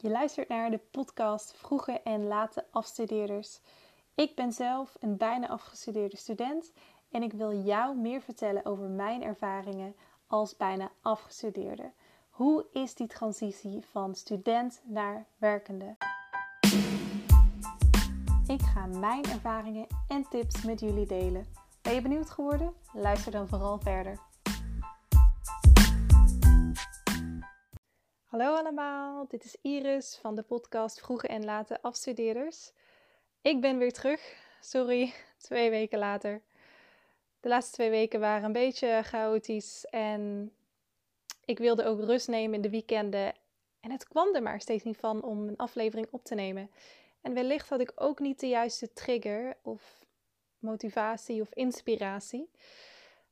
Je luistert naar de podcast Vroege en Late Afstudeerders. Ik ben zelf een bijna afgestudeerde student en ik wil jou meer vertellen over mijn ervaringen als bijna afgestudeerde. Hoe is die transitie van student naar werkende? Ik ga mijn ervaringen en tips met jullie delen. Ben je benieuwd geworden? Luister dan vooral verder. Hallo allemaal, dit is Iris van de podcast Vroege en Late Afstudeerders. Ik ben weer terug, sorry, twee weken later. De laatste twee weken waren een beetje chaotisch en ik wilde ook rust nemen in de weekenden. En het kwam er maar steeds niet van om een aflevering op te nemen. En wellicht had ik ook niet de juiste trigger of motivatie of inspiratie.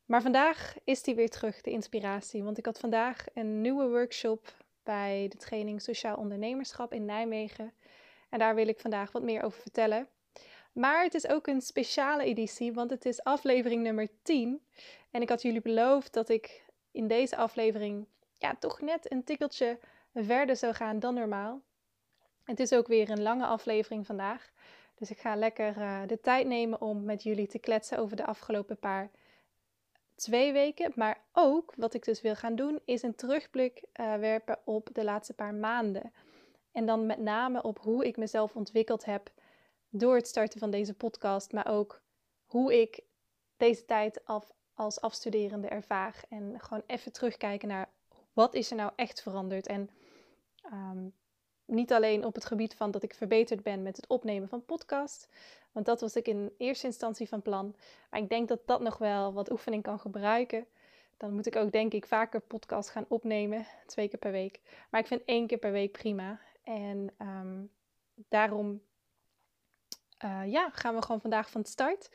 Maar vandaag is die weer terug, de inspiratie. Want ik had vandaag een nieuwe workshop bij de training Sociaal Ondernemerschap in Nijmegen. En daar wil ik vandaag wat meer over vertellen. Maar het is ook een speciale editie, want het is aflevering nummer 10. En ik had jullie beloofd dat ik in deze aflevering ja, toch net een tikkeltje verder zou gaan dan normaal. Het is ook weer een lange aflevering vandaag. Dus ik ga lekker uh, de tijd nemen om met jullie te kletsen over de afgelopen paar twee weken. Maar ook wat ik dus wil gaan doen, is een terugblik uh, werpen op de laatste paar maanden. En dan met name op hoe ik mezelf ontwikkeld heb door het starten van deze podcast, maar ook hoe ik deze tijd af, als afstuderende ervaar. En gewoon even terugkijken naar wat is er nou echt veranderd. En um, niet alleen op het gebied van dat ik verbeterd ben met het opnemen van podcast. Want dat was ik in eerste instantie van plan. Maar ik denk dat dat nog wel wat oefening kan gebruiken. Dan moet ik ook denk ik vaker podcast gaan opnemen. Twee keer per week. Maar ik vind één keer per week prima. En um, daarom uh, ja, gaan we gewoon vandaag van start.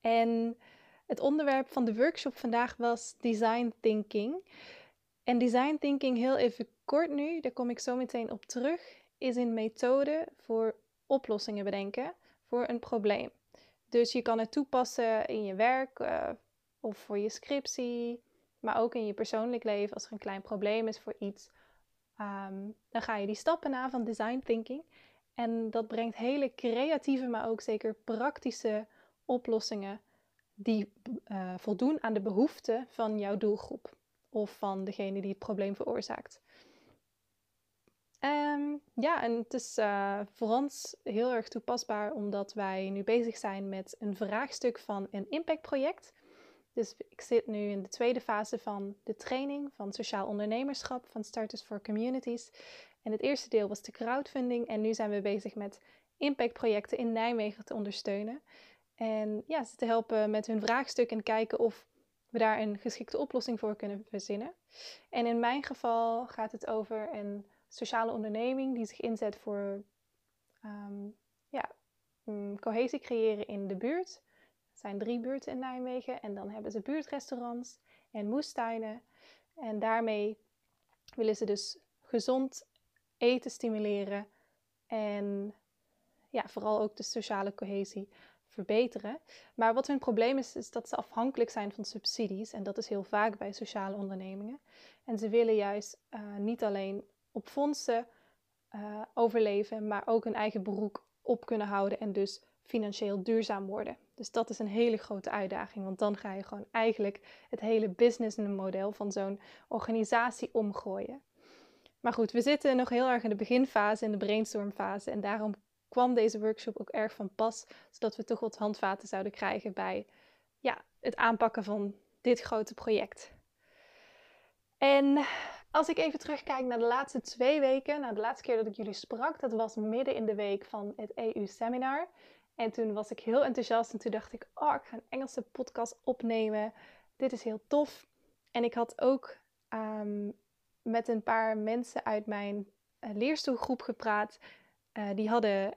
En het onderwerp van de workshop vandaag was design thinking. En design thinking, heel even kort nu, daar kom ik zo meteen op terug, is een methode voor oplossingen bedenken voor een probleem. Dus je kan het toepassen in je werk uh, of voor je scriptie, maar ook in je persoonlijk leven als er een klein probleem is voor iets. Um, dan ga je die stappen na van design thinking. En dat brengt hele creatieve, maar ook zeker praktische oplossingen die uh, voldoen aan de behoeften van jouw doelgroep of van degene die het probleem veroorzaakt. Um, ja, en het is uh, voor ons heel erg toepasbaar omdat wij nu bezig zijn met een vraagstuk van een impactproject. Dus ik zit nu in de tweede fase van de training van sociaal ondernemerschap van Starters for Communities. En het eerste deel was de crowdfunding en nu zijn we bezig met impactprojecten in Nijmegen te ondersteunen. En ja, ze te helpen met hun vraagstuk en kijken of we daar een geschikte oplossing voor kunnen verzinnen. En in mijn geval gaat het over een sociale onderneming die zich inzet voor um, ja, um, cohesie creëren in de buurt. Er zijn drie buurten in Nijmegen en dan hebben ze buurtrestaurants en moestuinen. En daarmee willen ze dus gezond eten stimuleren en ja, vooral ook de sociale cohesie Maar wat hun probleem is, is dat ze afhankelijk zijn van subsidies. En dat is heel vaak bij sociale ondernemingen. En ze willen juist uh, niet alleen op fondsen uh, overleven, maar ook een eigen beroep op kunnen houden en dus financieel duurzaam worden. Dus dat is een hele grote uitdaging, want dan ga je gewoon eigenlijk het hele businessmodel van zo'n organisatie omgooien. Maar goed, we zitten nog heel erg in de beginfase, in de brainstormfase. En daarom kwam deze workshop ook erg van pas, zodat we toch wat handvaten zouden krijgen bij ja, het aanpakken van dit grote project. En als ik even terugkijk naar de laatste twee weken, nou de laatste keer dat ik jullie sprak, dat was midden in de week van het EU-seminar. En toen was ik heel enthousiast en toen dacht ik, oh, ik ga een Engelse podcast opnemen. Dit is heel tof. En ik had ook um, met een paar mensen uit mijn uh, leerstoelgroep gepraat. Uh, die hadden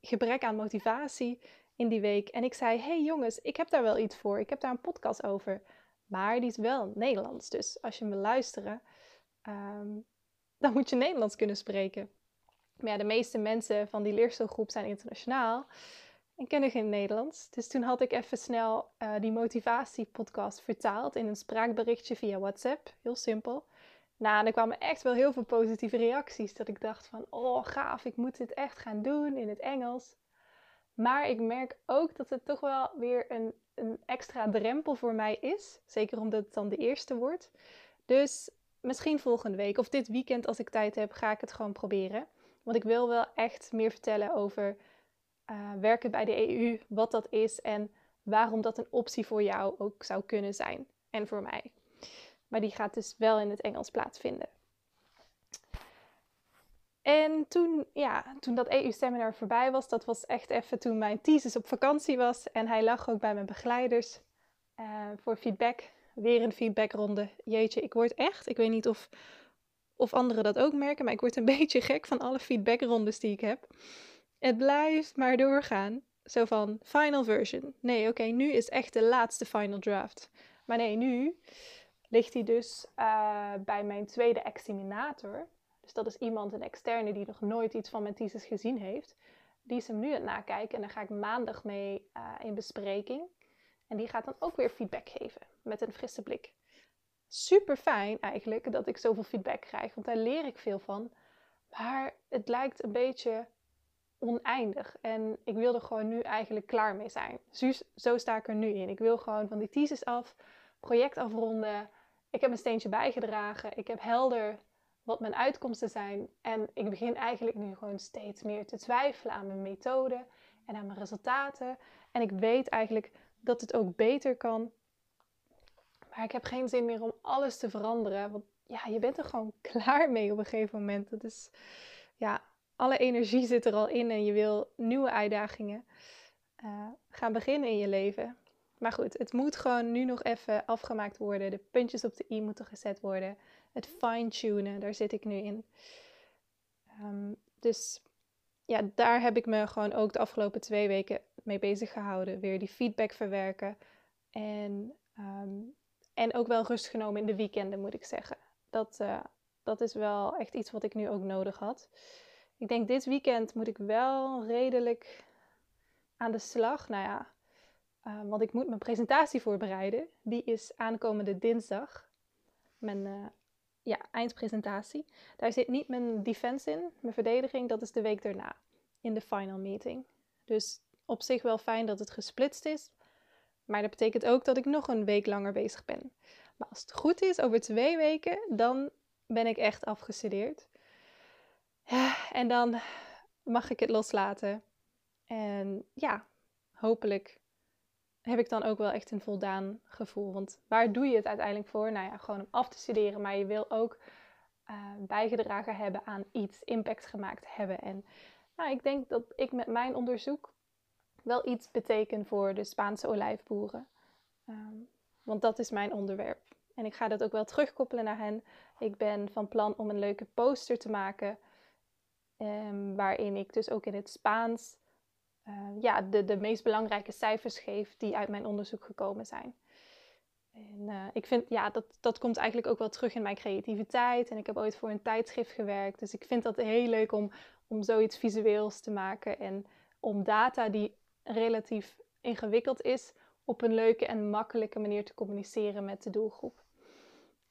gebrek aan motivatie in die week. En ik zei: Hey jongens, ik heb daar wel iets voor. Ik heb daar een podcast over. Maar die is wel Nederlands. Dus als je me luisteren, um, dan moet je Nederlands kunnen spreken. Maar ja, de meeste mensen van die leerstoelgroep zijn internationaal en kennen geen Nederlands. Dus toen had ik even snel uh, die motivatiepodcast vertaald in een spraakberichtje via WhatsApp. Heel simpel. Nou, er kwamen echt wel heel veel positieve reacties. Dat ik dacht van, oh gaaf, ik moet dit echt gaan doen in het Engels. Maar ik merk ook dat het toch wel weer een, een extra drempel voor mij is. Zeker omdat het dan de eerste wordt. Dus misschien volgende week of dit weekend als ik tijd heb, ga ik het gewoon proberen. Want ik wil wel echt meer vertellen over uh, werken bij de EU, wat dat is en waarom dat een optie voor jou ook zou kunnen zijn en voor mij. Maar die gaat dus wel in het Engels plaatsvinden. En toen, ja, toen dat EU-seminar voorbij was, dat was echt even toen mijn thesis op vakantie was. En hij lag ook bij mijn begeleiders uh, voor feedback. Weer een feedbackronde. Jeetje, ik word echt, ik weet niet of, of anderen dat ook merken, maar ik word een beetje gek van alle feedbackrondes die ik heb. Het blijft maar doorgaan. Zo van final version. Nee, oké, nu is echt de laatste final draft. Maar nee, nu ligt hij dus uh, bij mijn tweede examinator. Dus dat is iemand, een externe, die nog nooit iets van mijn thesis gezien heeft. Die is hem nu aan het nakijken en daar ga ik maandag mee uh, in bespreking. En die gaat dan ook weer feedback geven met een frisse blik. Super fijn eigenlijk dat ik zoveel feedback krijg, want daar leer ik veel van. Maar het lijkt een beetje oneindig. En ik wil er gewoon nu eigenlijk klaar mee zijn. Zo, zo sta ik er nu in. Ik wil gewoon van die thesis af, project afronden. Ik heb een steentje bijgedragen. Ik heb helder wat mijn uitkomsten zijn. En ik begin eigenlijk nu gewoon steeds meer te twijfelen aan mijn methode en aan mijn resultaten. En ik weet eigenlijk dat het ook beter kan. Maar ik heb geen zin meer om alles te veranderen. Want ja, je bent er gewoon klaar mee op een gegeven moment. Dat is, ja, alle energie zit er al in en je wil nieuwe uitdagingen uh, gaan beginnen in je leven. Maar goed, het moet gewoon nu nog even afgemaakt worden. De puntjes op de i moeten gezet worden. Het fine-tunen, daar zit ik nu in. Um, dus ja, daar heb ik me gewoon ook de afgelopen twee weken mee bezig gehouden. Weer die feedback verwerken. En, um, en ook wel rust genomen in de weekenden, moet ik zeggen. Dat, uh, dat is wel echt iets wat ik nu ook nodig had. Ik denk dit weekend moet ik wel redelijk aan de slag. Nou ja, uh, want ik moet mijn presentatie voorbereiden. Die is aankomende dinsdag. Mijn uh, ja, eindpresentatie. Daar zit niet mijn defense in, mijn verdediging. Dat is de week daarna, in de final meeting. Dus op zich wel fijn dat het gesplitst is. Maar dat betekent ook dat ik nog een week langer bezig ben. Maar als het goed is, over twee weken, dan ben ik echt afgestudeerd. En dan mag ik het loslaten. En ja, hopelijk heb ik dan ook wel echt een voldaan gevoel. Want waar doe je het uiteindelijk voor? Nou ja, gewoon om af te studeren. Maar je wil ook uh, bijgedragen hebben aan iets, impact gemaakt hebben. En nou, ik denk dat ik met mijn onderzoek wel iets beteken voor de Spaanse olijfboeren. Um, want dat is mijn onderwerp. En ik ga dat ook wel terugkoppelen naar hen. Ik ben van plan om een leuke poster te maken. Um, waarin ik dus ook in het Spaans uh, ja, de, de meest belangrijke cijfers geef die uit mijn onderzoek gekomen zijn. En uh, ik vind, ja, dat, dat komt eigenlijk ook wel terug in mijn creativiteit. En ik heb ooit voor een tijdschrift gewerkt. Dus ik vind dat heel leuk om, om zoiets visueels te maken. En om data die relatief ingewikkeld is, op een leuke en makkelijke manier te communiceren met de doelgroep.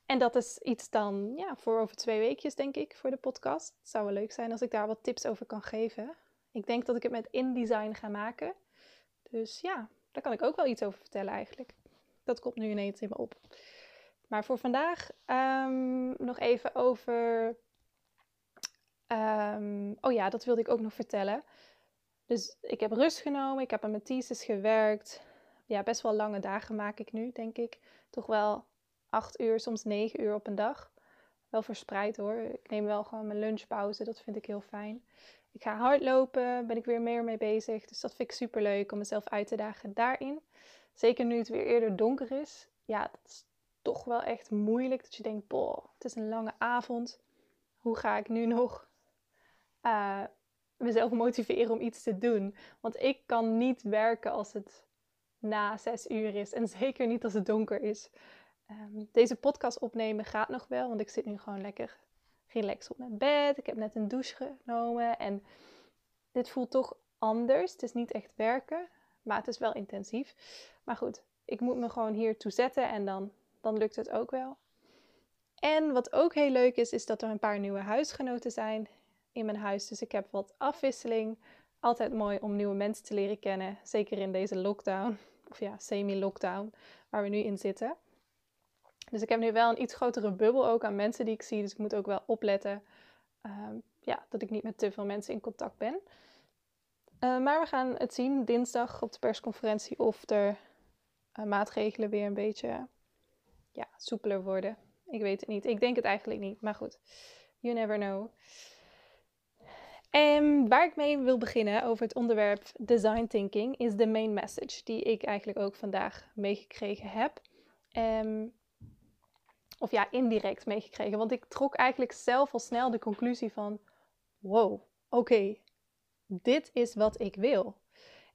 En dat is iets dan ja, voor over twee weekjes, denk ik, voor de podcast. Het zou wel leuk zijn als ik daar wat tips over kan geven. Ik denk dat ik het met InDesign ga maken. Dus ja, daar kan ik ook wel iets over vertellen eigenlijk. Dat komt nu ineens in me op. Maar voor vandaag um, nog even over. Um, oh ja, dat wilde ik ook nog vertellen. Dus ik heb rust genomen, ik heb aan mijn thesis gewerkt. Ja, best wel lange dagen maak ik nu, denk ik. Toch wel acht uur, soms negen uur op een dag. Wel verspreid hoor. Ik neem wel gewoon mijn lunchpauze, dat vind ik heel fijn. Ik ga hardlopen, ben ik weer meer mee bezig. Dus dat vind ik super leuk om mezelf uit te dagen daarin. Zeker nu het weer eerder donker is. Ja, dat is toch wel echt moeilijk. Dat je denkt, boh, het is een lange avond. Hoe ga ik nu nog uh, mezelf motiveren om iets te doen? Want ik kan niet werken als het na zes uur is. En zeker niet als het donker is. Um, deze podcast opnemen gaat nog wel, want ik zit nu gewoon lekker relax op mijn bed. Ik heb net een douche genomen en dit voelt toch anders. Het is niet echt werken, maar het is wel intensief. Maar goed, ik moet me gewoon hier toe zetten en dan, dan lukt het ook wel. En wat ook heel leuk is, is dat er een paar nieuwe huisgenoten zijn in mijn huis. Dus ik heb wat afwisseling. Altijd mooi om nieuwe mensen te leren kennen. Zeker in deze lockdown. Of ja, semi-lockdown waar we nu in zitten. Dus ik heb nu wel een iets grotere bubbel ook aan mensen die ik zie. Dus ik moet ook wel opletten ehm, ja, dat ik niet met te veel mensen in contact ben. Uh, maar we gaan het zien dinsdag op de persconferentie of er uh, maatregelen weer een beetje ja, soepeler worden. Ik weet het niet. Ik denk het eigenlijk niet. Maar goed, you never know. En waar ik mee wil beginnen over het onderwerp design thinking is de main message die ik eigenlijk ook vandaag meegekregen heb. Um, of ja, indirect meegekregen. Want ik trok eigenlijk zelf al snel de conclusie van: wow, oké, dit is wat ik wil.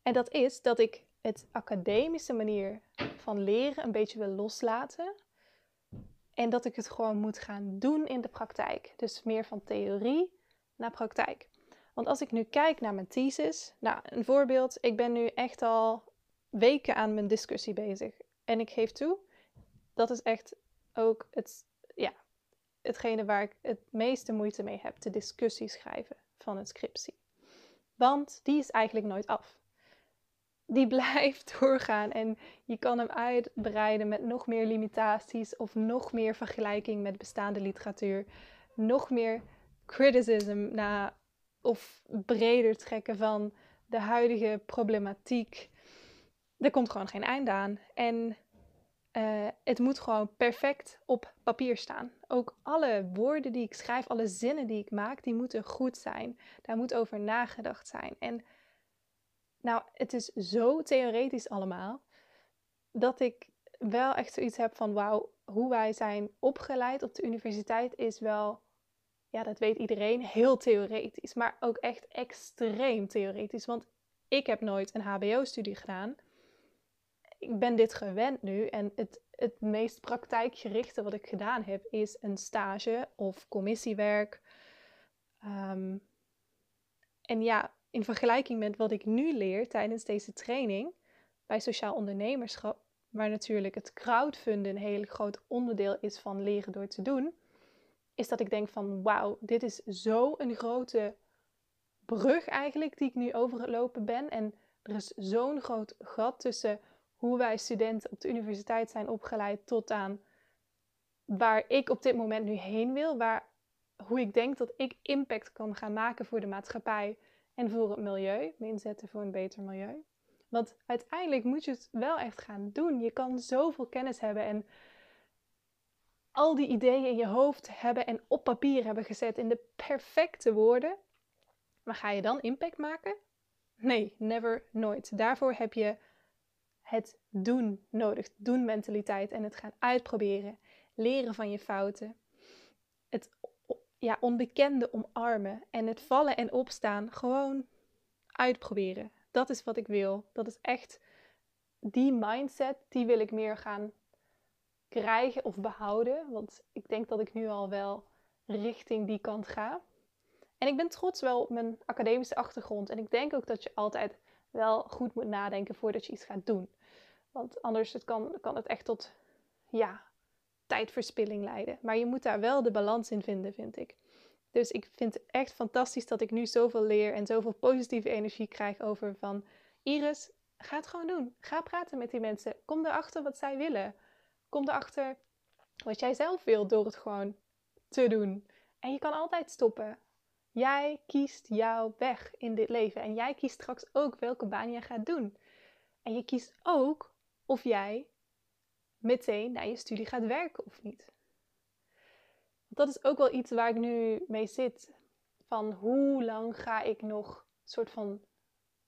En dat is dat ik het academische manier van leren een beetje wil loslaten. En dat ik het gewoon moet gaan doen in de praktijk. Dus meer van theorie naar praktijk. Want als ik nu kijk naar mijn thesis, nou een voorbeeld, ik ben nu echt al weken aan mijn discussie bezig. En ik geef toe, dat is echt ook het, ja, hetgene waar ik het meeste moeite mee heb, de discussie schrijven van een scriptie. Want die is eigenlijk nooit af. Die blijft doorgaan en je kan hem uitbreiden met nog meer limitaties of nog meer vergelijking met bestaande literatuur, nog meer criticism na, of breder trekken van de huidige problematiek. Er komt gewoon geen einde aan. En uh, het moet gewoon perfect op papier staan. Ook alle woorden die ik schrijf, alle zinnen die ik maak, die moeten goed zijn. Daar moet over nagedacht zijn. En nou, het is zo theoretisch allemaal, dat ik wel echt zoiets heb van wauw, hoe wij zijn opgeleid op de universiteit is wel, ja, dat weet iedereen, heel theoretisch. Maar ook echt extreem theoretisch. Want ik heb nooit een HBO-studie gedaan ik ben dit gewend nu en het, het meest praktijkgerichte wat ik gedaan heb is een stage of commissiewerk. Ehm, en ja, in vergelijking met wat ik nu leer tijdens deze training bij sociaal ondernemerschap, waar natuurlijk het crowdfunden een heel groot onderdeel is van leren door te doen, is dat ik denk van wauw, dit is zo een grote brug eigenlijk die ik nu overgelopen ben. En er is zo'n groot gat tussen hoe wij studenten op de universiteit zijn opgeleid tot aan waar ik op dit moment nu heen wil, waar, hoe ik denk dat ik impact kan gaan maken voor de maatschappij en voor het milieu, me inzetten voor een beter milieu. Want uiteindelijk moet je het wel echt gaan doen. Je kan zoveel kennis hebben en al die ideeën in je hoofd hebben en op papier hebben gezet in de perfecte woorden. Maar ga je dan impact maken? Nee, never, nooit. Daarvoor heb je het doen nodig. Doen mentaliteit en het gaan uitproberen. Leren van je fouten. Het ja, onbekende omarmen. En het vallen en opstaan gewoon uitproberen. Dat is wat ik wil. Dat is echt die mindset, die wil ik meer gaan krijgen of behouden. Want ik denk dat ik nu al wel richting die kant ga. En ik ben trots wel op mijn academische achtergrond. En ik denk ook dat je altijd wel goed moet nadenken voordat je iets gaat doen. Want anders het kan, kan het echt tot ja, tijdverspilling leiden. Maar je moet daar wel de balans in vinden, vind ik. Dus ik vind het echt fantastisch dat ik nu zoveel leer en zoveel positieve energie krijg over van Iris, ga het gewoon doen. Ga praten met die mensen. Kom erachter wat zij willen. Kom erachter wat jij zelf wilt door het gewoon te doen. En je kan altijd stoppen. Jij kiest jouw weg in dit leven. En jij kiest straks ook welke baan je gaat doen. En je kiest ook of jij meteen naar je studie gaat werken of niet. Dat is ook wel iets waar ik nu mee zit. Van hoe lang ga ik nog soort van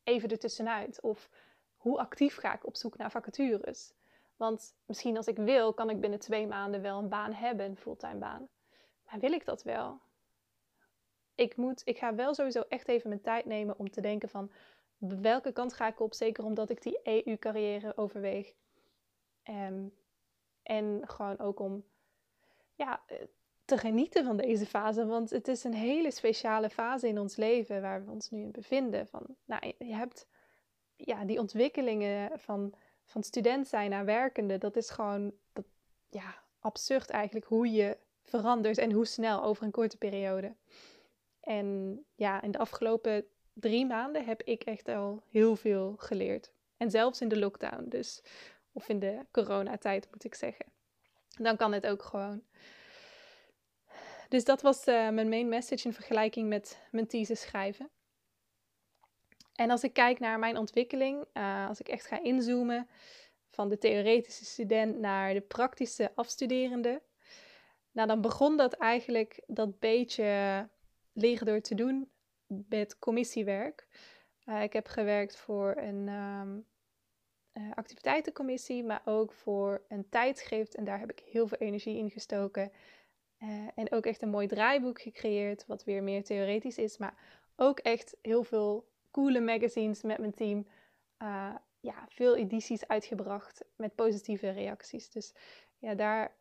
even ertussenuit? Of hoe actief ga ik op zoek naar vacatures? Want misschien als ik wil, kan ik binnen twee maanden wel een baan hebben, een fulltime baan. Maar wil ik dat wel? Ik, moet, ik ga wel sowieso echt even mijn tijd nemen om te denken van welke kant ga ik op? Zeker omdat ik die EU-carrière overweeg. Ehm, en gewoon ook om ja, eh, te genieten van deze fase. Want het is een hele speciale fase in ons leven waar we ons nu in bevinden. Van, nou, je hebt ja, die ontwikkelingen van, van student zijn naar werkende. Dat is gewoon dat, ja, absurd eigenlijk hoe je verandert en hoe snel over een korte periode. En ja, in de afgelopen drie maanden heb ik echt al heel veel geleerd. En zelfs in de lockdown, dus, of in de coronatijd moet ik zeggen. Dan kan het ook gewoon. Dus dat was uh, mijn main message in vergelijking met mijn thesis schrijven. En als ik kijk naar mijn ontwikkeling, uh, als ik echt ga inzoomen van de theoretische student naar de praktische afstuderende, nou dan begon dat eigenlijk dat beetje leren door te doen met commissiewerk. Uh, ik heb gewerkt voor een um, uh, activiteitencommissie, maar ook voor een tijdschrift. En daar heb ik heel veel energie in gestoken. Uh, en ook echt een mooi draaiboek gecreëerd, wat weer meer theoretisch is. Maar ook echt heel veel coole magazines met mijn team. ja, veel edities uitgebracht met positieve reacties. Dus ja, daar,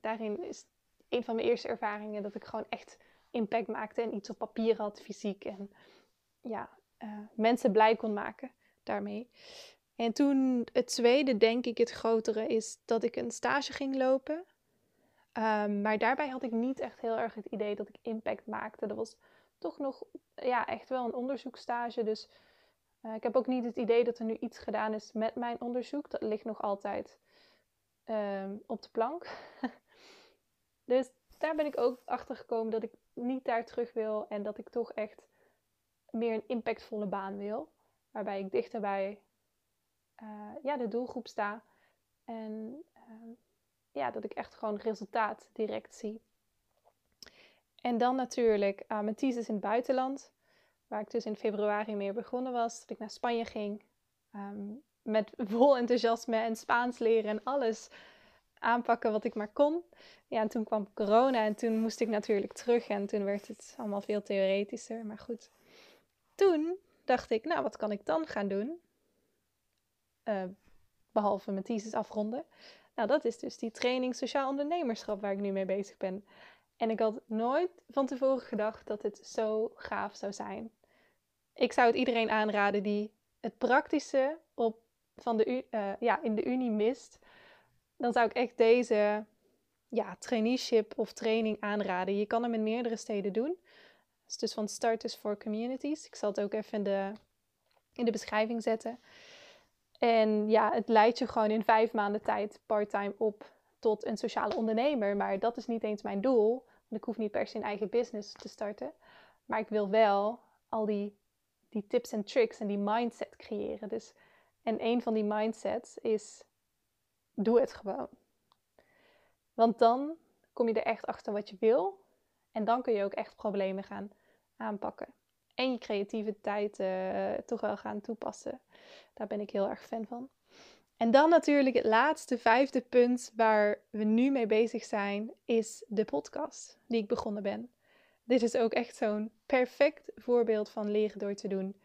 daarin is een van mijn eerste ervaringen dat ik gewoon echt impact maakte en iets op papier had, fysiek. En ja, uh, mensen blij kon maken daarmee. En toen het tweede, denk ik, het grotere is dat ik een stage ging lopen. Um, maar daarbij had ik niet echt heel erg het idee dat ik impact maakte. Dat was toch nog ja, echt wel een onderzoekstage. Dus uh, ik heb ook niet het idee dat er nu iets gedaan is met mijn onderzoek. Dat ligt nog altijd um, op de plank. dus daar ben ik ook achter gekomen dat ik niet daar terug wil en dat ik toch echt meer een impactvolle baan wil. Waarbij ik dichter bij uh, ja, de doelgroep sta. En uh, ja, dat ik echt gewoon resultaat direct zie. En dan natuurlijk uh, mijn thesis in het buitenland. Waar ik dus in februari mee begonnen was. Dat ik naar Spanje ging. Um, met vol enthousiasme en Spaans leren en alles aanpakken wat ik maar kon. Ja, en toen kwam corona en toen moest ik natuurlijk terug en toen werd het allemaal veel theoretischer. Maar goed, toen dacht ik, nou, wat kan ik dan gaan doen? Uh, behalve mijn thesis afronden. Nou, dat is dus die training sociaal ondernemerschap waar ik nu mee bezig ben. En ik had nooit van tevoren gedacht dat het zo gaaf zou zijn. Ik zou het iedereen aanraden die het praktische op, van de, uh, ja, in de Unie mist dan zou ik echt deze ja, traineeship of training aanraden. Je kan hem in meerdere steden doen. Het is dus van Starters for Communities. Ik zal het ook even in de, in de beschrijving zetten. En ja, het leidt je gewoon in vijf maanden tijd parttime op tot een sociale ondernemer. Maar dat is niet eens mijn doel. Want ik hoef niet per se een eigen business te starten. Maar ik wil wel al die, die tips en tricks en die mindset creëren. Dus, en een van die mindsets is doe het gewoon. Want dan kom je er echt achter wat je wil. En dan kun je ook echt problemen gaan aanpakken. En je creativiteit uh, toch wel gaan toepassen. Daar ben ik heel erg fan van. En dan natuurlijk het laatste, vijfde punt waar we nu mee bezig zijn, is de podcast die ik begonnen ben. Dit is ook echt zo'n perfect voorbeeld van leren door te doen.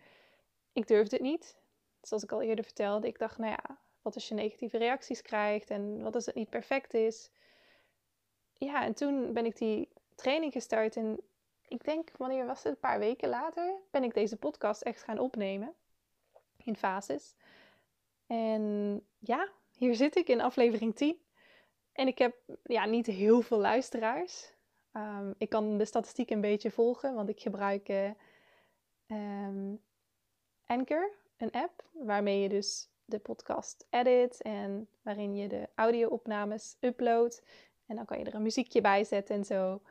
Ik durfde het niet. Zoals ik al eerder vertelde, ik dacht, nou ja, wat als je negatieve reacties krijgt en wat als het niet perfect is. Ja, en toen ben ik die training gestart en ik denk, wanneer was het? Een paar weken later ben ik deze podcast echt gaan opnemen in fases. En ja, hier zit ik in aflevering 10. En ik heb ja, niet heel veel luisteraars. Um, ik kan de statistiek een beetje volgen, want ik gebruik uh, Anchor, een app waarmee je dus de podcast edit en waarin je de audio-opnames uploadt. En dan kan je er een muziekje bij zetten en zo.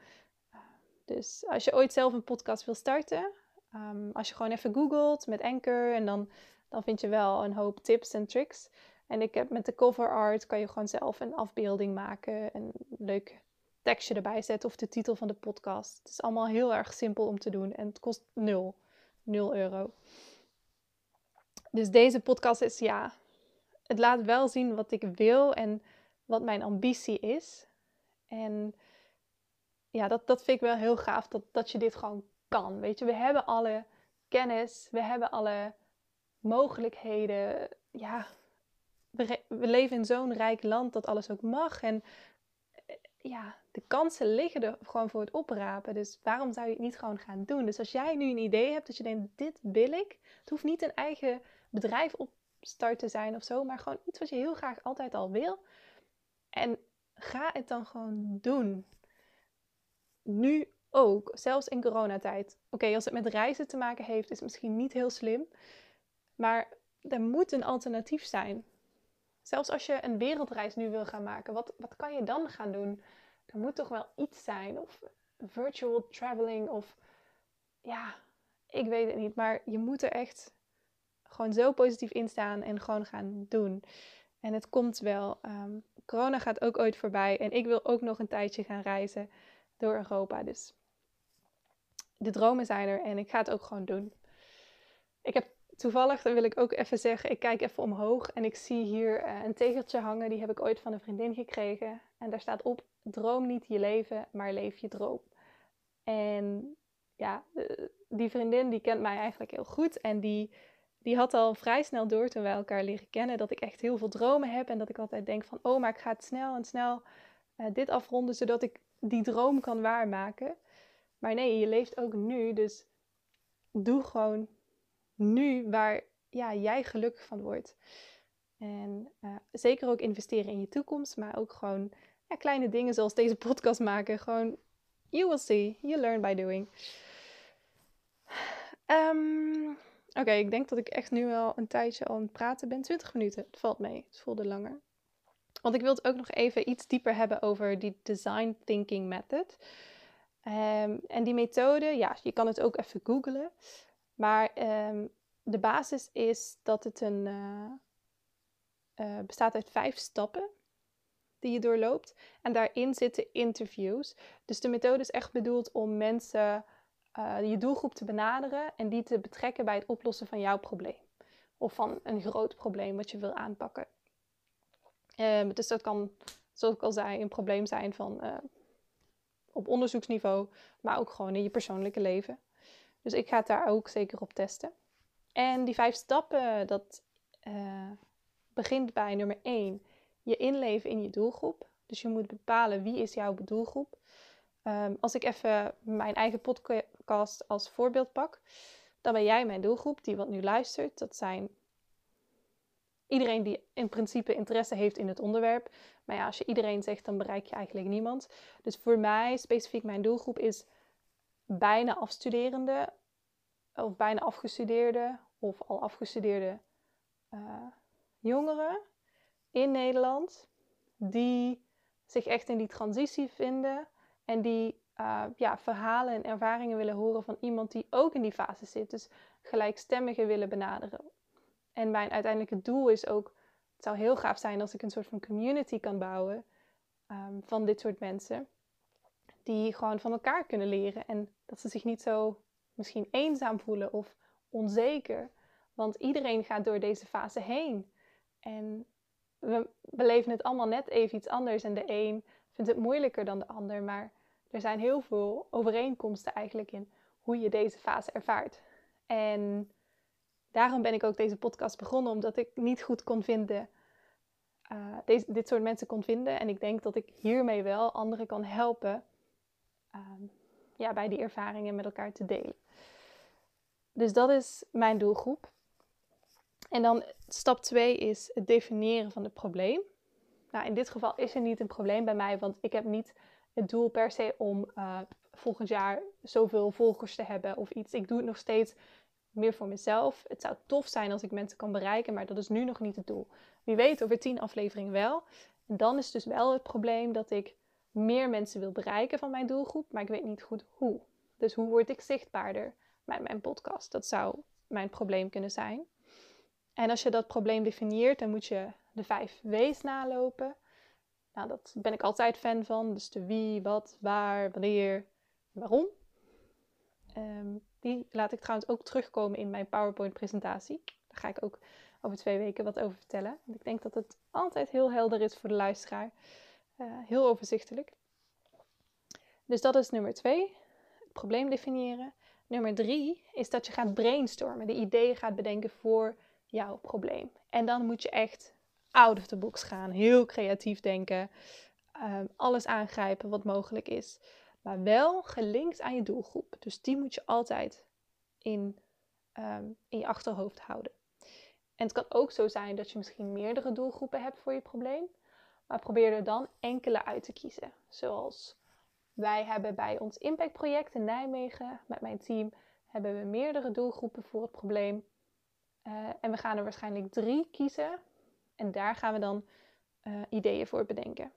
Dus als je ooit zelf een podcast wil starten, um, als je gewoon even googelt met Anchor en dan, dan vind je wel een hoop tips en tricks. En ik heb met de cover art kan je gewoon zelf een afbeelding maken, een leuk tekstje erbij zetten of de titel van de podcast. Het is allemaal heel erg simpel om te doen en het kost nul, nul euro. Dus deze podcast is ja, het laat wel zien wat ik wil en wat mijn ambitie is. En ja, dat, dat vind ik wel heel gaaf dat, dat je dit gewoon kan. Weet je, we hebben alle kennis, we hebben alle mogelijkheden. Ja, we, we leven in zo'n rijk land dat alles ook mag. En eh, ja, de kansen liggen er gewoon voor het oprapen. Dus waarom zou je het niet gewoon gaan doen? Dus als jij nu een idee hebt dat je denkt, dit wil ik. Het hoeft niet een eigen bedrijf opstart te zijn of zo, maar gewoon iets wat je heel graag altijd al wil. En ga het dan gewoon doen. nu ook, zelfs in coronatijd. Oké, als het met reizen te maken heeft, is het misschien niet heel slim. Maar er moet een alternatief zijn. Zelfs als je een wereldreis nu wil gaan maken, wat, wat kan je dan gaan doen? Er moet toch wel iets zijn. Of virtual traveling. Of ja, ik weet het niet. Maar je moet er echt gewoon zo positief in staan en gewoon gaan doen. En het komt wel. Ehm, corona gaat ook ooit voorbij. En ik wil ook nog een tijdje gaan reizen door Europa. Dus de dromen zijn er en ik ga het ook gewoon doen. Ik heb toevallig, dan wil ik ook even zeggen, ik kijk even omhoog en ik zie hier uh, een tegeltje hangen. Die heb ik ooit van een vriendin gekregen. En daar staat op, droom niet je leven, maar leef je droom. En ja, die vriendin die kent mij eigenlijk heel goed. En die, die had al vrij snel door toen wij elkaar leren kennen dat ik echt heel veel dromen heb. En dat ik altijd denk van, oh, maar ik ga het snel en snel uh, dit afronden, zodat ik die droom kan waarmaken. Maar nee, je leeft ook nu, dus doe gewoon nu waar ja, jij gelukkig van wordt. En uh, zeker ook investeren in je toekomst, maar ook gewoon ja, kleine dingen zoals deze podcast maken. Gewoon, you will see, you learn by doing. Um, Oké, ik denk dat ik echt nu wel een tijdje al aan het praten ben. 20 minuten, het valt mee, het voelde langer. Want ik wil het ook nog even iets dieper hebben over die design thinking method. Um, en die methode, ja, je kan het ook even googlen. Maar um, de basis is dat het een, uh, uh, bestaat uit vijf stappen die je doorloopt. En daarin zitten interviews. Dus de methode is echt bedoeld om mensen, uh, je doelgroep te benaderen en die te betrekken bij het oplossen van jouw probleem. Of van een groot probleem wat je wil aanpakken. Um, dus dat kan, zoals ik al zei, een probleem zijn van op onderzoeksniveau, maar ook gewoon in je persoonlijke leven. Dus ik ga het daar ook zeker op testen. En die vijf stappen, dat uh, begint bij nummer 1, je inleven in je doelgroep. Dus je moet bepalen wie is jouw doelgroep. Um, als ik even mijn eigen als voorbeeld pak, dan ben jij mijn doelgroep die wat nu luistert. Dat zijn iedereen die in principe interesse heeft in het onderwerp. Maar ja, als je iedereen zegt, dan bereik je eigenlijk niemand. Dus voor mij, specifiek mijn doelgroep, is bijna afstuderende of bijna afgestudeerde of al afgestudeerde uh, jongeren in Nederland die zich echt in die transitie vinden en die uh, ja, verhalen en ervaringen willen horen van iemand die ook in die fase zit. Dus gelijkstemmigen willen benaderen. En mijn uiteindelijke doel is ook, het zou heel gaaf zijn als ik een soort van community kan bouwen um, van dit soort mensen. Die gewoon van elkaar kunnen leren en dat ze zich niet zo misschien eenzaam voelen of onzeker. Want iedereen gaat door deze fase heen. En we beleven het allemaal net even iets anders. En de een vindt het moeilijker dan de ander. Maar er zijn heel veel overeenkomsten eigenlijk in hoe je deze fase ervaart. En daarom ben ik ook deze podcast begonnen, omdat ik niet goed kon vinden, uh, deze, dit soort mensen kon vinden. En ik denk dat ik hiermee wel anderen kan helpen uh, ja, bij die ervaringen met elkaar te delen. Dus dat is mijn doelgroep. En dan stap 2 is het definiëren van het probleem. Nou, in dit geval is er niet een probleem bij mij, want ik heb niet het doel per se om uh, volgend jaar zoveel volgers te hebben of iets. Ik doe het nog steeds meer voor mezelf. Het zou tof zijn als ik mensen kan bereiken, maar dat is nu nog niet het doel. Wie weet over tien afleveringen wel. Dan is dus wel het probleem dat ik meer mensen wil bereiken van mijn doelgroep, maar ik weet niet goed hoe. Dus hoe word ik zichtbaarder met mijn podcast? Dat zou mijn probleem kunnen zijn. En als je dat probleem definieert, dan moet je de vijf W's nalopen. Nou, dat ben ik altijd fan van. Dus de wie, wat, waar, wanneer, waarom. Um, die laat ik trouwens ook terugkomen in mijn PowerPoint-presentatie. Daar ga ik ook over twee weken wat over vertellen. Want ik denk dat het altijd heel helder is voor de luisteraar. Uh, heel overzichtelijk. Dus dat is nummer twee. Het probleem definiëren. Nummer drie is dat je gaat brainstormen. De ideeën gaat bedenken voor jouw probleem. En dan moet je echt out of the box gaan. Heel creatief denken. Um, alles aangrijpen wat mogelijk is maar wel gelinkt aan je doelgroep. Dus die moet je altijd in, um, in je achterhoofd houden. En het kan ook zo zijn dat je misschien meerdere doelgroepen hebt voor je probleem, maar probeer er dan enkele uit te kiezen. Zoals Wij hebben bij ons impactproject in Nijmegen met mijn team hebben we meerdere doelgroepen voor het probleem. Uh, en we gaan er waarschijnlijk drie kiezen. En daar gaan we dan uh, ideeën voor bedenken.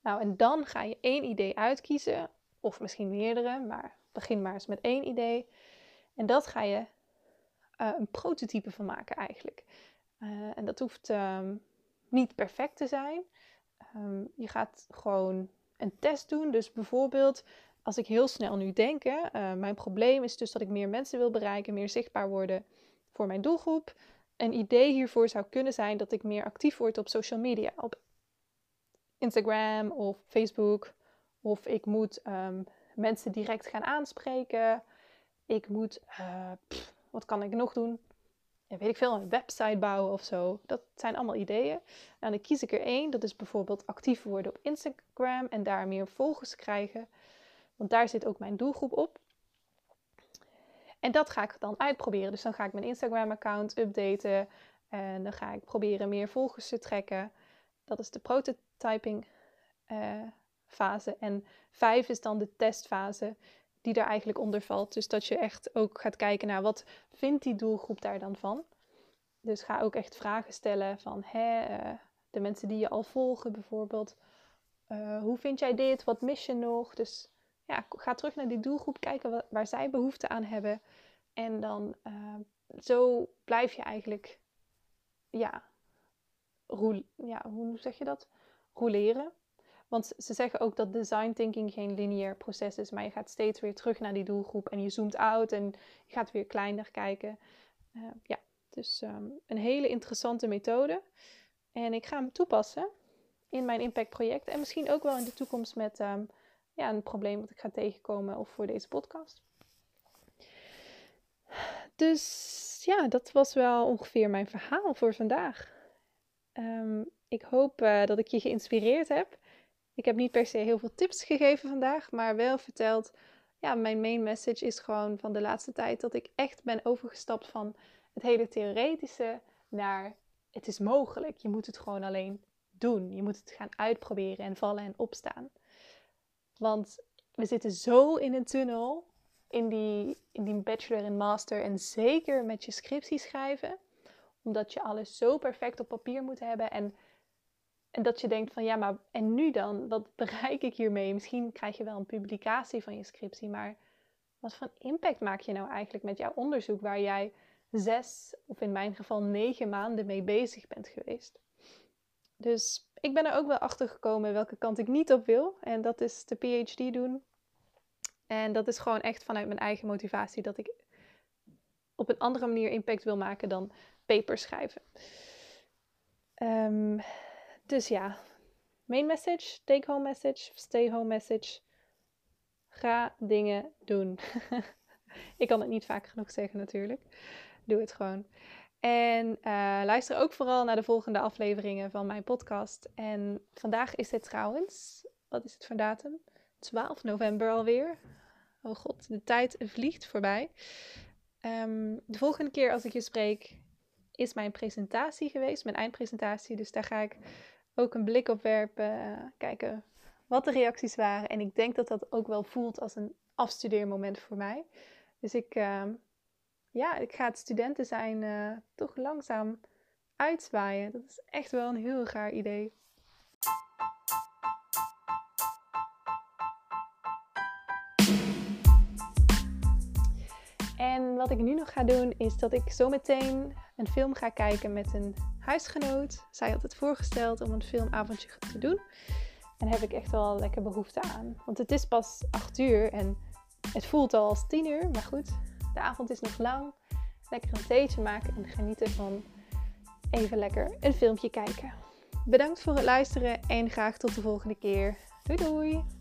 Nou, en dan ga je één idee uitkiezen, of misschien meerdere, maar begin maar eens met één idee. En dat ga je uh, een prototype van maken eigenlijk. en dat hoeft um, niet perfect te zijn. Um, je gaat gewoon een test doen. Dus bijvoorbeeld, als ik heel snel nu denk, mijn probleem is dus dat ik meer mensen wil bereiken, meer zichtbaar worden voor mijn doelgroep. Een idee hiervoor zou kunnen zijn dat ik meer actief word op social media, op Instagram of Facebook. Of ik moet um, mensen direct gaan aanspreken. Ik moet, pff, wat kan ik nog doen? ja, weet ik veel, een website bouwen of zo. Dat zijn allemaal ideeën. En dan kies ik er één. Dat is bijvoorbeeld actief worden op Instagram en daar meer volgers krijgen. Want daar zit ook mijn doelgroep op. En dat ga ik dan uitproberen. Dus dan ga ik mijn Instagram-account updaten. En dan ga ik proberen meer volgers te trekken. Dat is de prototyping uh, fase. En vijf is dan de testfase die daar eigenlijk onder valt. Dus dat je echt ook gaat kijken naar wat vindt die doelgroep daar dan van. Dus ga ook echt vragen stellen van hè, uh, de mensen die je al volgen bijvoorbeeld. Uh, hoe vind jij dit? Wat mis je nog? Dus ja, ga terug naar die doelgroep, kijken waar zij behoefte aan hebben. En dan uh, zo blijf je eigenlijk, ja, ja, hoe zeg je dat? Roleren. Want ze zeggen ook dat design thinking geen lineair proces is, maar je gaat steeds weer terug naar die doelgroep en je zoomt out en je gaat weer kleiner kijken. Uh, ja, dus um, een hele interessante methode. En ik ga hem toepassen in mijn impactproject en misschien ook wel in de toekomst met um, ja, een probleem wat ik ga tegenkomen of voor deze podcast. Dus ja, dat was wel ongeveer mijn verhaal voor vandaag. Um, ik hoop uh, dat ik je geïnspireerd heb. Ik heb niet per se heel veel tips gegeven vandaag, maar wel verteld. Ja, mijn main message is gewoon van de laatste tijd dat ik echt ben overgestapt van het hele theoretische naar het is mogelijk. Je moet het gewoon alleen doen. Je moet het gaan uitproberen en vallen en opstaan. Want we zitten zo in een tunnel in die, in die bachelor en master en zeker met je scriptie schrijven. Omdat je alles zo perfect op papier moet hebben en en dat je denkt van ja, maar en nu dan? Wat bereik ik hiermee? Misschien krijg je wel een publicatie van je scriptie, maar wat voor impact maak je nou eigenlijk met jouw onderzoek waar jij zes of in mijn geval negen maanden mee bezig bent geweest? Dus ik ben er ook wel achter gekomen welke kant ik niet op wil. En dat is de PhD doen. En dat is gewoon echt vanuit mijn eigen motivatie dat ik op een andere manier impact wil maken dan papers schrijven. Um, dus ja, main message, take home message, stay home message. Ga dingen doen. ik kan het niet vaak genoeg zeggen natuurlijk. Doe het gewoon. En uh, luister ook vooral naar de volgende afleveringen van mijn podcast. En vandaag is het trouwens, wat is het voor datum? 12 november alweer. Oh god, de tijd vliegt voorbij. Um, de volgende keer als ik je spreek is mijn presentatie geweest, mijn eindpresentatie. Dus daar ga ik ook een blik op werpen, eh, kijken wat de reacties waren. En ik denk dat dat ook wel voelt als een afstudeermoment voor mij. Dus ik, uh, ja, ik ga het studenten zijn uh, toch langzaam uitzwaaien. Dat is echt wel een heel gaar idee. En wat ik nu nog ga doen is dat ik zometeen een film ga kijken met een huisgenoot. Zij had het voorgesteld om een filmavondje te doen. En daar heb ik echt wel lekker behoefte aan. Want het is pas 8 uur en het voelt al als 10 uur. Maar goed, de avond is nog lang. Lekker een theetje maken en genieten van even lekker een filmpje kijken. Bedankt voor het luisteren en graag tot de volgende keer. Doei doei!